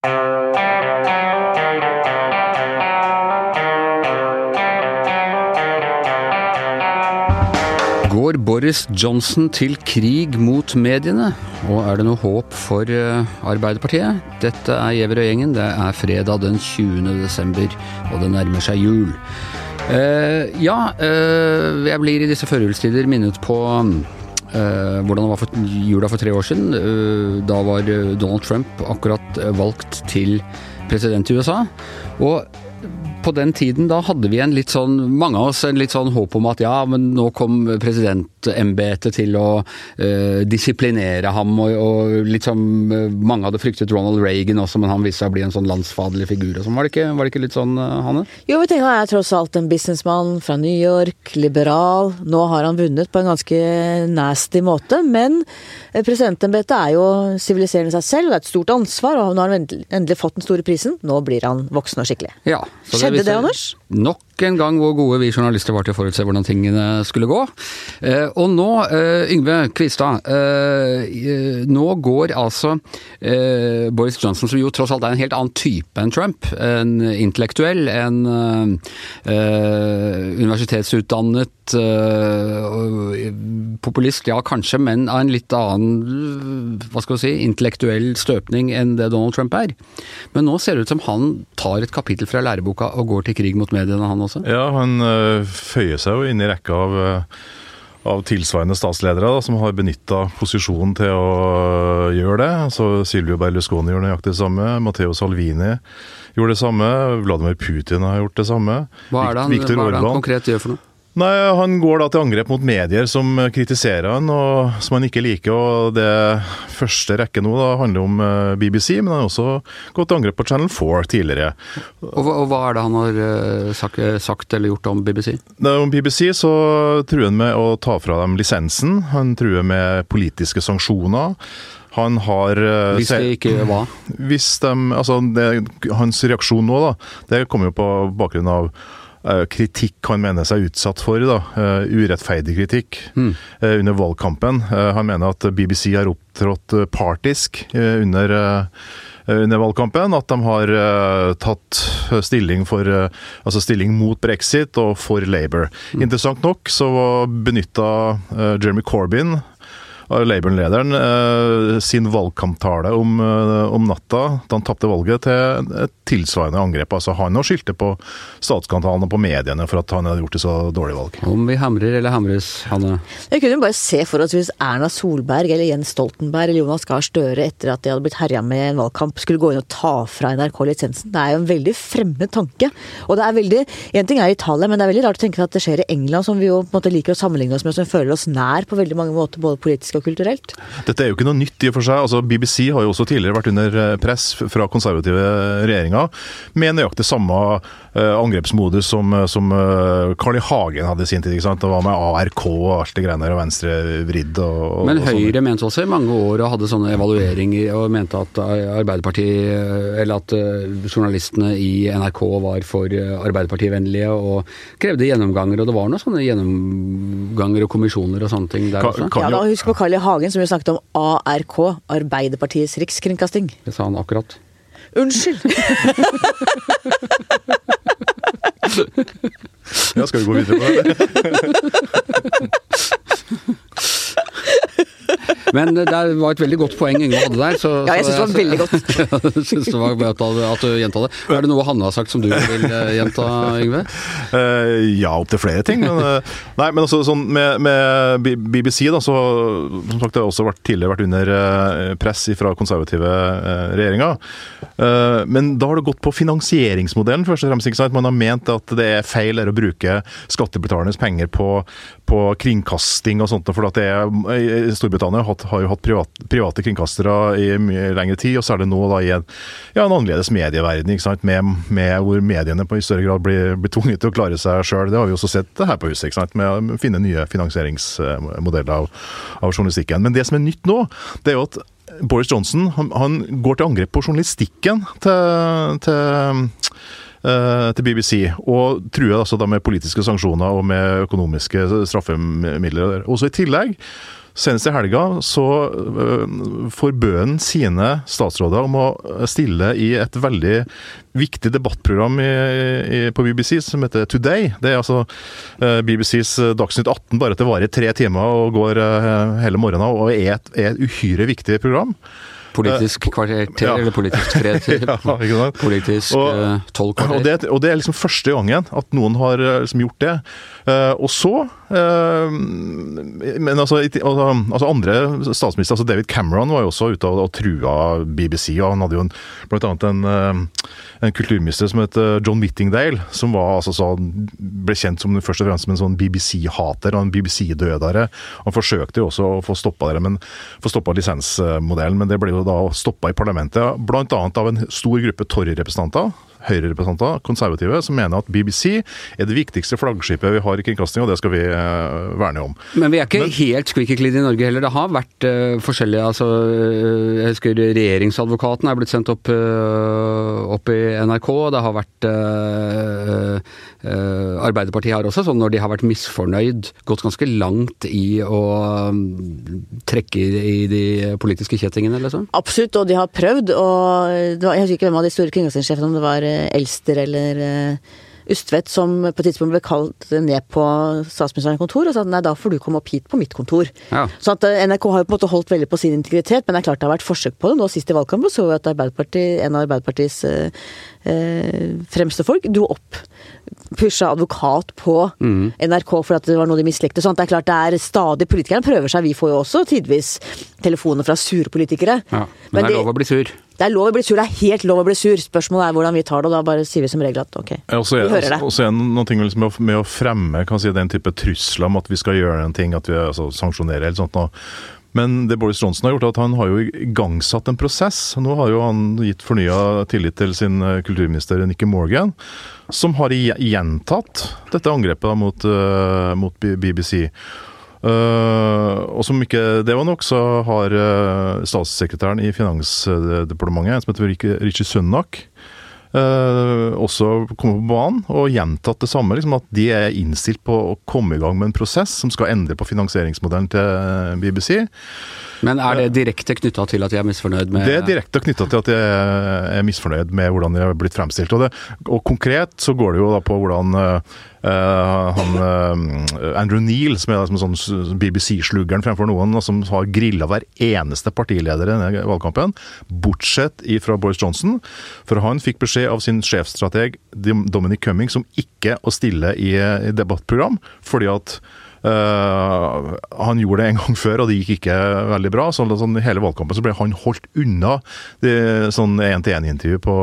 Går Boris Johnson til krig mot mediene? Og er det noe håp for uh, Arbeiderpartiet? Dette er Giæver og gjengen. Det er fredag den 20. desember, og det nærmer seg jul. Uh, ja, uh, jeg blir i disse førjulstider minnet på hvordan det var for jula for tre år siden. da var Donald Trump akkurat valgt til president i USA. Og på den tiden da hadde vi en litt sånn, mange av oss en litt sånn håp om at ja, men nå kom presidentembetet til å eh, disiplinere ham, og, og litt sånn Mange hadde fryktet Ronald Reagan også, men han viste seg å bli en sånn landsfaderlig figur og sånn. Var, var, det ikke litt sånn, uh, Hanne? Jo, vi tenker han er tross alt en businessmann fra New York, liberal. Nå har han vunnet på en ganske nasty måte, men presidentembetet er jo siviliserende seg selv, det er et stort ansvar, og nå har han endelig fått den store prisen. Nå blir han voksen og skikkelig. Ja, så Skjedde det, Anders? Nok en gang hvor gode vi journalister var til å forutse hvordan tingene skulle gå. Eh, og nå, eh, Yngve Kvistad, eh, nå går altså Boris Johnson, som jo tross alt er en helt annen type enn Trump, en intellektuell, en universitetsutdannet populist, ja kanskje, men av en litt annen, hva skal vi si, intellektuell støpning enn det Donald Trump er. Men nå ser det ut som han tar et kapittel fra læreboka og går til krig mot mediene, han også? Ja, han uh, føyer seg jo inn i rekka av uh, av tilsvarende statsledere da, som har benytta posisjonen til å uh, gjøre det. Altså, Silvio Berlusconi gjorde nøyaktig det samme. Matteo Salvini gjorde det samme. Vladimir Putin har gjort det samme. Hva er det han, hva er det han konkret gjør for noe? Nei, Han går da til angrep mot medier som kritiserer han, og som han ikke liker. og Det første rekke nå da handler om eh, BBC, men han har også gått til angrep på Channel 4 tidligere. Og og hva er det han har eh, sagt, sagt, eller gjort om BBC? Det, om BBC så truer han med å ta fra dem lisensen. Han truer med politiske sanksjoner. Han har eh, Hvis det ikke hva? Hvis de, altså det, Hans reaksjon nå, da, det kommer jo på bakgrunn av kritikk han mener seg utsatt for. Da. Uh, urettferdig kritikk mm. under valgkampen. Han mener at BBC har opptrådt partisk under, under, valgkampen. At de har tatt stilling, for, altså stilling mot brexit og for Labour. Mm. Interessant nok så benytta Jeremy Corbyn Labour-lederen eh, sin valgkamptale om, eh, om, natta da han tapte valget, til et tilsvarende angrep. Altså Han òg skyldte på statsskandalen og på mediene for at han hadde gjort et så dårlig valg. Om vi hamrer eller hamres, Hanne? Jeg kunne bare se for oss hvis Erna Solberg eller Jens Stoltenberg eller Jonas Gahr Støre etter at de hadde blitt herja med en valgkamp, skulle gå inn og ta fra NRK lisensen. Det er jo en veldig fremmed tanke. Og det er veldig En ting er Italia, men det er veldig rart å tenke at det skjer i England, som vi jo på en måte liker å sammenligne oss med, som føler oss nær på veldig mange måter, både politisk og kulturelt. Dette er jo ikke noe nytt i og for seg. Altså, BBC har jo også tidligere vært under eh, press fra konservative regjeringer med nøyaktig samme angrepsmodus som, eh, som uh, Carl I. Hagen hadde i sin tid. ikke sant? Det var med ARK og alt det greiene der, og venstrevridd og, og Men Høyre og mente også i mange år og hadde sånne evalueringer og mente at Arbeiderpartiet, eller at journalistene i NRK var for Arbeiderpartivennlige og krevde gjennomganger. Og det var noen sånne gjennomganger og kommisjoner og sånne ting der også. Ja, da, husk på Carl I. Hagen som jo snakket om ARK, Arbeiderpartiets rikskringkasting. Det sa han akkurat. Unnskyld! ja, skal vi gå videre på det? Men det var et veldig godt poeng Yngve hadde der. Så, ja, jeg syns det var veldig godt. jeg synes det var bra at du gjenta det. Er det noe Hanne har sagt som du vil eh, gjenta, Yngve? Uh, ja, opptil flere ting. Men, uh, nei, men altså, sånn med, med, BBC, da, så som sagt, det har også vært, tidligere vært under uh, press fra konservative regjeringer. men da har det gått på finansieringsmodellen, først og fremst. ikke sant? Man har ment at det er feil å bruke skattebetalernes penger på, på kringkasting og sånt. for det Storbritannia har, har jo hatt privat, private kringkastere i mye lengre tid, og så er det nå da i en, ja, en annerledes medieverden? Med, med, hvor mediene på i større grad blir, blir tvunget til å klare seg sjøl. Det har vi også sett her på huset, med å finne nye finansieringsmodeller av, av journalistikken. Men det som er nytt nå, det er jo at Boris Johnson han, han går til angrep på journalistikken til, til til BBC, og truer altså da med politiske sanksjoner og med økonomiske straffemidler. Også I tillegg senest i helga så øh, forbød han sine statsråder om å stille i et veldig viktig debattprogram i, i, på BBC som heter Today. Det er altså øh, BBCs Dagsnytt 18, bare at det varer tre timer og går hele morgenen, og er et, er et uhyre viktig program. Politisk kvarter ja. eller politisk fred Ja? Politisk Og- eh, tolv Og det, og det er liksom første gangen at noen har eh, liksom gjort det. Eh, og så eh, Men altså, altså, altså andre statsminister, altså David Cameron var jo også ute og, og trua BBC, og han hadde jo en, blant annet en, eh, en kulturminister som het John Whittingdale, som var altså sånn, ble kjent som først og fremst som en sånn BBC-hater og en BBC-dødere. Han forsøkte jo også å få stoppa det, men få stoppa lisensmodellen, men det ble jo da stoppa i parlamentet, blant annet av en stor gruppe Tory-representanter. Høyre-representanter, konservative, som mener at BBC er det viktigste flaggskipet vi har i kringkasting, og det skal vi uh, verne om. Men vi er ikke helt squeaky clean i Norge heller. Det har vært uh, forskjellige altså, eh, Jeg husker regjeringsadvokaten er blitt sendt opp, uh, opp i NRK. Det har vært Arbeiderpartiet har også, sånn når de har vært misfornøyd, gått ganske langt i å mm, trekke i de politiske kjettingene, liksom. Absolutt, og de har prøvd. og var, Jeg husker ikke hvem av de store kringkastingssjefene, om det var eh, Elster eller eh, Ustvedt, som på et tidspunkt ble kalt ned på statsministerens kontor og sa at nei, da får du komme opp hit på mitt kontor. Ja. Så at eh, NRK har jo på en måte holdt veldig på sin integritet, men det er klart det har vært forsøk på det. Nå sist i valgkampen så vi at Arbeiderpartiet, en av Arbeiderpartiets eh, eh, fremste folk dro opp. Pusha advokat på NRK for at det var noe de mislikte. Sånn at det er klart det er stadig Politikerne prøver seg. Vi får jo også tidvis telefoner fra sure politikere. Ja. Men, det er lov å bli sur. Det er lov å bli sur, det er helt lov å bli sur. Spørsmålet er hvordan vi tar det, og da bare sier vi som regel at ok, vi hører det. og så er det ting liksom med, å, med å fremme kan si, den type trusler om at vi skal gjøre en ting, at vi altså, sanksjonerer eller sånt noe. Men det Boris Johnson har gjort, er at han har jo igangsatt en prosess. Nå har jo han gitt fornya tillit til sin eh, kulturminister Nikki Morgan, som har gjentatt dette angrepet mot, eh, mot BBC. Eh, og som ikke det var nok, så har uh, statssekretæren i Finansdepartementet, som heter Richie Sunnak, uh, også kommet på banen og gjentatt det samme. Liksom, at de er innstilt på å komme i gang med en prosess som skal endre på finansieringsmodellen til BBC. Men er det direkte knytta til at jeg er misfornøyd med Det er direkte knytta til at jeg er misfornøyd med hvordan de har blitt fremstilt. Og, det, og konkret så går det jo da på hvordan eh, han uh, Andrew Neal, som er liksom sånn BBC-sluggeren fremfor noen, og som har grilla hver eneste partileder i denne valgkampen, bortsett fra Boris Johnson. For han fikk beskjed av sin sjefstrateg Dominic Cumming som ikke å stille i, i debattprogram, fordi at Eh, han gjorde det en gang før, og det gikk ikke veldig bra. Så sånn, hele valgkampen så ble han holdt unna de, sånn én-til-én-intervju på,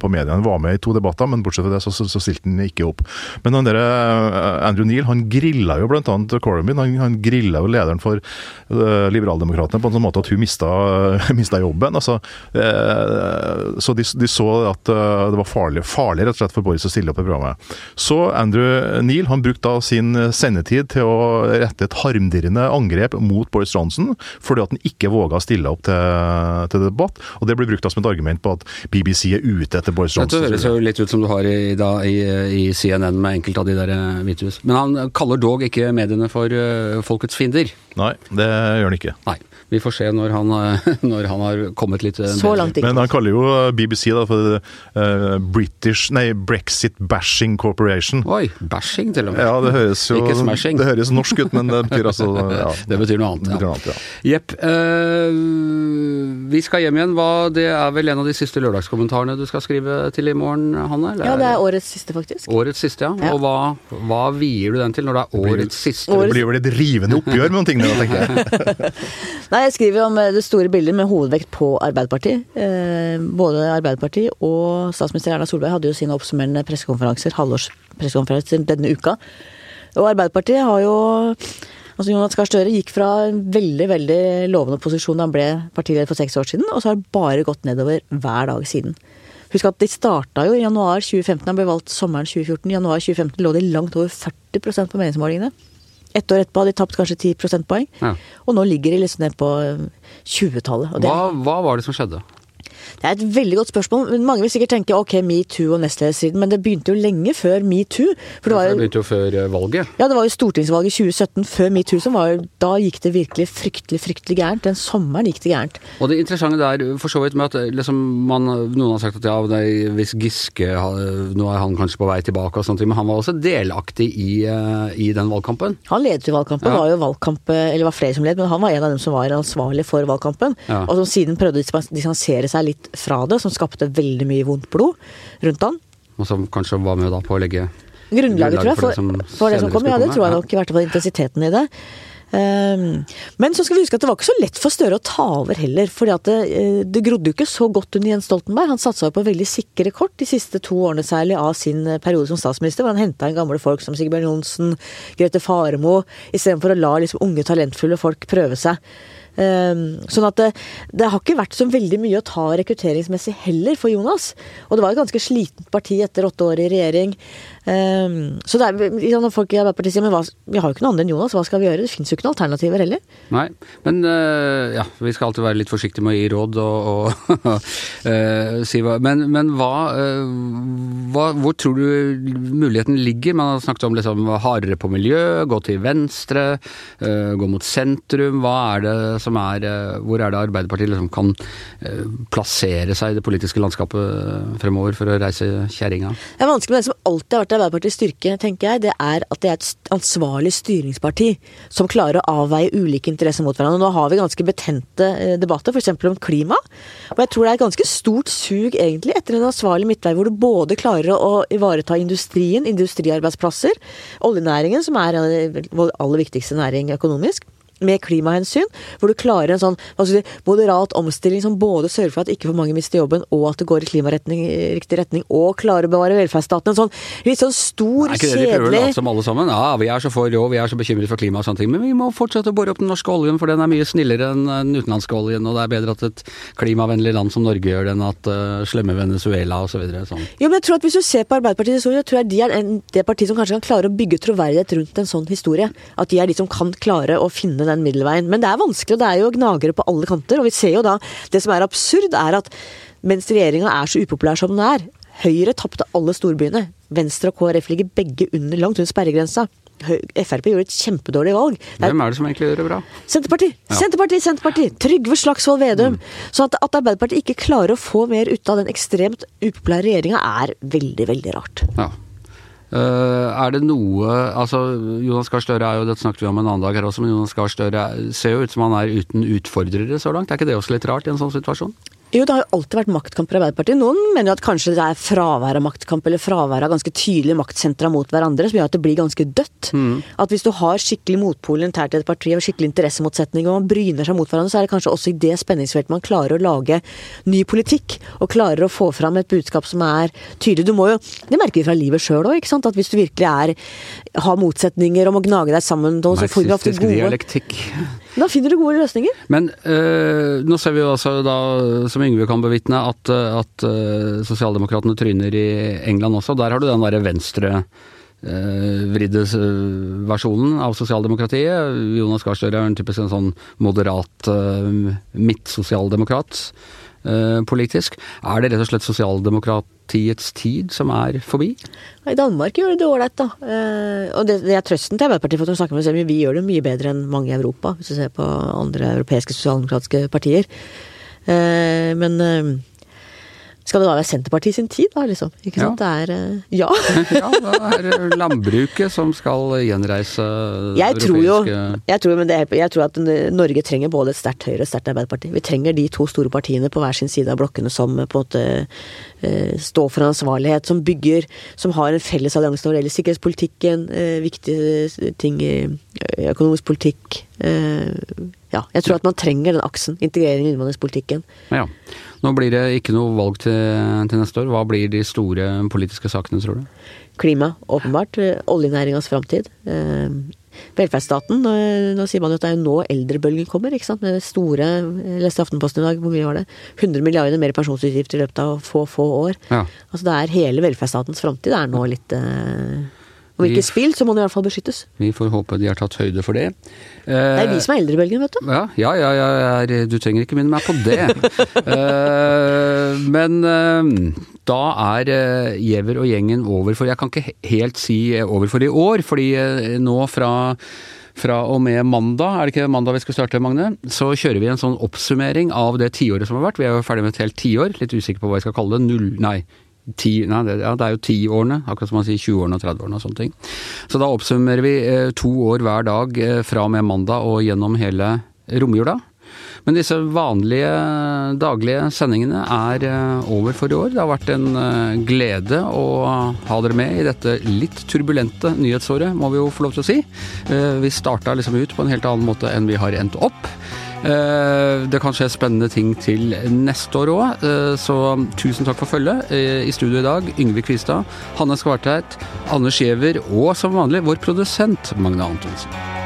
på mediene. Han var med i to debatter, men bortsett fra det så, så, så stilte han ikke opp. Men han der, eh, Andrew Neal han grilla jo bl.a. Corbyn. Han, han grilla jo lederen for uh, Liberaldemokratene på en sånn måte at hun mista, mista jobben. Altså, uh, så de, de så at det var farlig, farlig rett og slett for Boris å stille opp i programmet. Så Andrew Neal han brukte da sin sendetid til å rette et harmdirrende angrep mot Boris Johnson, fordi at han ikke våga stille opp til, til debatt. Og det blir brukt som et argument på at BBC er ute etter Boris Johnson. Det høres jo litt ut som du har i, da, i, i CNN med enkelte av de der eh, hvithus. Men han kaller dog ikke mediene for eh, folkets fiender. Nei, det gjør han ikke. Nei. Vi får se når han, eh, når han har kommet litt eh, Så langt ikke. Men han kaller jo BBC da for eh, British, nei, Brexit Bashing Corporation. Oi, bashing til og med. Ja, det høres jo Ikke smashing. Det høres norsk ut, men det betyr altså ja, Det betyr noe annet, annet. betyr noe annet, ja. Jepp. Uh, vi skal hjem igjen. Hva, det er vel en av de siste lørdagskommentarene du skal skrive til i morgen, Hanne? eller Ja, det er årets siste, faktisk. Årets siste, ja. Ja. Og hva, hva vier du den til når det er årets siste? Årets- Det blir vel et rivende oppgjør med noen ting der, tenker jeg. Nei, jeg skriver om eh, det store bildet med hovedvekt på Arbeiderpartiet. Eh, både Arbeiderpartiet og statsminister Erna Solberg hadde jo sine oppsummerende pressekonferanser, halvårspressekonferanser denne uka. Og Arbeiderpartiet har jo Altså Jonas Gahr Støre gikk fra en veldig veldig lovende posisjon da han ble partileder for seks år siden, og så har det bare gått nedover hver dag siden. Husk at de starta jo i januar 2015, han ble valgt sommeren 2014. I januar 2015 lå de langt over 40% på meningsmålingene. Ett år etterpå hadde de tapt kanskje 10 prosentpoeng. Ja. Og nå ligger de liksom ned på 20-tallet. Hva, hva var det som skjedde? Det er et veldig godt spørsmål. Mange vil sikkert tenke ok, metoo og nestledersiden, men det begynte jo lenge før metoo. For det var Det begynte jo før eh, valget. ja, det var jo stortingsvalget i 2017 før metoo som var jo Da gikk det virkelig fryktelig, fryktelig gærent. Den sommeren gikk det gærent. Og det interessante der, for så vidt med at eh, liksom, man, noen har sagt at ja, nei, hvis Giske Nå er han kanskje på vei tilbake og sånt, men han var også delaktig i, eh, i den valgkampen. Han ledet jo valgkampen, Ja. var jo valgkamp, eller var flere som led, men han var en av dem som var ansvarlig for valgkampen. Ja. Og som siden prøvde å distansere seg litt fra det, som skapte veldig mye vondt blod rundt han. Og som kanskje var med da på å legge Grunnlaget, tror jeg, for for, det som for det som kom. Ja, det tror jeg nok, i hvert fall intensiteten i det. Um, men så skal vi huske at det var ikke så lett for Støre å ta over heller. fordi at det, eh, det grodde jo ikke så godt under Jens Stoltenberg. Han satsa jo på veldig sikre kort de siste to årene særlig av sin eh, periode som statsminister. hvor Han henta inn gamle folk som Sigbjørn Johnsen, Grete Faremo, istedenfor å la liksom unge, talentfulle folk prøve seg. Ehm, sånn at det, det har ikke vært så veldig mye å ta rekrutteringsmessig heller for Jonas. Og det var et ganske slitent parti etter åtte år i regjering. Ehm, så det er, liksom når folk i Arbeiderpartiet sier men hva, vi har jo ikke noe andre enn Jonas, hva skal vi gjøre? Det fins jo ikke noen alternativer heller. Nei, men eh, ja, vi skal alltid være litt forsiktige med å gi råd og, og eh, si hva Men, men hva, eh, hva Hvor tror du muligheten ligger? Man har snakket om liksom hardere på miljø, gå til venstre, gå mot sentrum. Hva er det som er Hvor er det Arbeiderpartiet liksom kan plassere seg i det politiske landskapet fremover for å reise kjerringa? Det er vanskelig, med det som alltid har vært Arbeiderpartiets styrke, tenker jeg, det er at det er et ansvarlig styringsparti som klarer å avveie ulike interesser mot hverandre. Nå har vi ganske betente eh, debatter, f.eks. om klima. Og jeg tror det er et ganske stort sug egentlig etter en ansvarlig midtvei hvor du både klarer å ivareta industrien, industriarbeidsplasser, oljenæringen, som er vår aller viktigste næring økonomisk. Med klimahensyn, hvor du klarer en sånn si, moderat omstilling som både sørger for at ikke for mange mister jobben, og at det går i klimaretning, i riktig retning, og klarer å bevare velferdsstaten. En sånn litt sånn stor, kjedelig Er ikke det de prøver å late som alle sammen? Ja, vi er så for rå, vi er så bekymret for klima og sånne ting, men vi må fortsette å bore opp den norske oljen, for den er mye snillere enn den utenlandske oljen, og det er bedre at et klimavennlig land som Norge gjør det enn at uh, slemme Venezuela osv. Så videre, sånn. Jo, men jeg tror at Hvis du ser på Arbeiderpartiets historie, tror jeg de er en, det partiet som kanskje kan klare å bygge troverdighet rundt en sånn historie. At de er de som kan klare å finne den middelveien. Men det er vanskelig, og det er jo gnagere på alle kanter. Og vi ser jo da Det som er absurd, er at mens regjeringa er så upopulær som den er Høyre tapte alle storbyene. Venstre og KrF ligger begge under, langt under sperregrensa. Frp gjorde et kjempedårlig valg. Er Hvem er det som egentlig gjør det bra? Senterpartiet! Ja. Senterpartiet, Senterpartiet! Trygve Slagsvold Vedum. Så at, at Arbeiderpartiet ikke klarer å få mer ut av den ekstremt upopulære regjeringa, er veldig, veldig rart. Ja. Eh, er det noe altså Jonas Gahr Støre er jo, dette snakket vi om en annen dag her også, men Jonas Gahr Støre er- ser jo ut som han er uten utfordrere så langt. Er ikke det også litt rart i en sånn situasjon? Jo, det har jo alltid vært maktkamper i Arbeiderpartiet. Noen mener jo at kanskje det er fravær av maktkamp, eller fravær av ganske tydelige maktsentra mot hverandre, som gjør at det blir ganske dødt. At hvis du har skikkelig motpol internt i et parti, og skikkelig interessemotsetning, og man bryner seg mot hverandre, så er det kanskje også i det spenningsfeltet man klarer å lage ny politikk, og klarer å få fram et budskap som er tydelig. Du må jo, Det merker vi fra livet sjøl òg, ikke sant. At hvis du virkelig er, har motsetninger om å gnage deg sammen, så får du ofte Marxistisk gode dialektikk. Da finner du gode løsninger. Men øh, nå ser vi jo altså da, som Yngve kan bevitne, at, øh, at øh, sosialdemokratene tryner i England også. Der har du den derre venstre vridde versjonen av sosialdemokratiet. Jonas Gahr Støre er en typisk en sånn moderat midtsosialdemokrat politisk. Er det rett og slett sosialdemokratiets tid som er forbi? I Danmark gjør de det ålreit, da. Eh, og det, det er trøsten til Arbeiderpartiet, for at de med seg, men vi gjør det mye bedre enn mange i Europa, hvis du ser på andre europeiske sosialdemokratiske partier. Eh, men eh, skal det da være Senterpartiet sin tid, da, liksom? Ikke sant? Det er eh, Ja. Ja, det er landbruket som skal gjenreise det Jeg tror jo jeg tror, men det er, jeg tror at Norge trenger både et sterkt Høyre og et sterkt Arbeiderparti. Vi trenger de to store partiene på hver sin side av blokkene som på en måte eh, står for en ansvarlighet, som bygger Som har en felles allianse når det gjelder sikkerhetspolitikken, eh, viktige ting i eh, økonomisk politikk. Eh, ja, jeg tror at man trenger den aksen. Integrering i innvandringspolitikken. Ja. Nå blir det ikke noe valg til, til neste år. Hva blir de store politiske sakene, tror du? Klima, åpenbart. Eh, Oljenæringas framtid. Eh, velferdsstaten. Nå, nå sier man jo at det er jo nå eldrebølgen kommer, ikke sant. Med det store Jeg leste Aftenposten i dag, hvor mye var det? 100 milliarder mer pensjonsutgifter i løpet av få, få år. Ja. Altså det er hele velferdsstatens framtid er nå litt eh, Vi- ikke spill, så må det i hvert fall beskyttes. Vi får håpe de har tatt høyde for det. Det er vi som er eldre i Belgien, vet du. Ja, ja, ja, ja er, du trenger ikke minne meg på det. Eh, men eh, da er Gjever Giæver og gjengen over for Jeg kan ikke helt si eh, over for i år, fordi eh, nå fra fra og med mandag, er det ikke mandag vi skal starte, Magne? Så kjører vi en sånn oppsummering av det tiåret som har vært. Vi er jo ferdig med et helt tiår. Litt usikker på hva jeg skal kalle det. Null Nei. Ti, nei, det, ja, det er jo tiårene, akkurat som man sier 20-årene og 30-årene og sånne ting. Så da oppsummerer vi eh, to år hver dag eh, fra og med mandag og gjennom hele romjula. Men disse vanlige daglige sendingene er eh, over for i år. Det har vært en glede å ha dere med i dette litt turbulente nyhetsåret, må vi jo få lov til å si. Vi starta liksom ut på en helt annen måte enn vi har endt opp. Eh, Det kan skje spennende ting til neste år òg, så tusen takk for følget. Eh, I studio i dag Yngve Kvistad, Hanne Skvarteit, Anders Giæver og som vanlig vår produsent Magne Antonsen.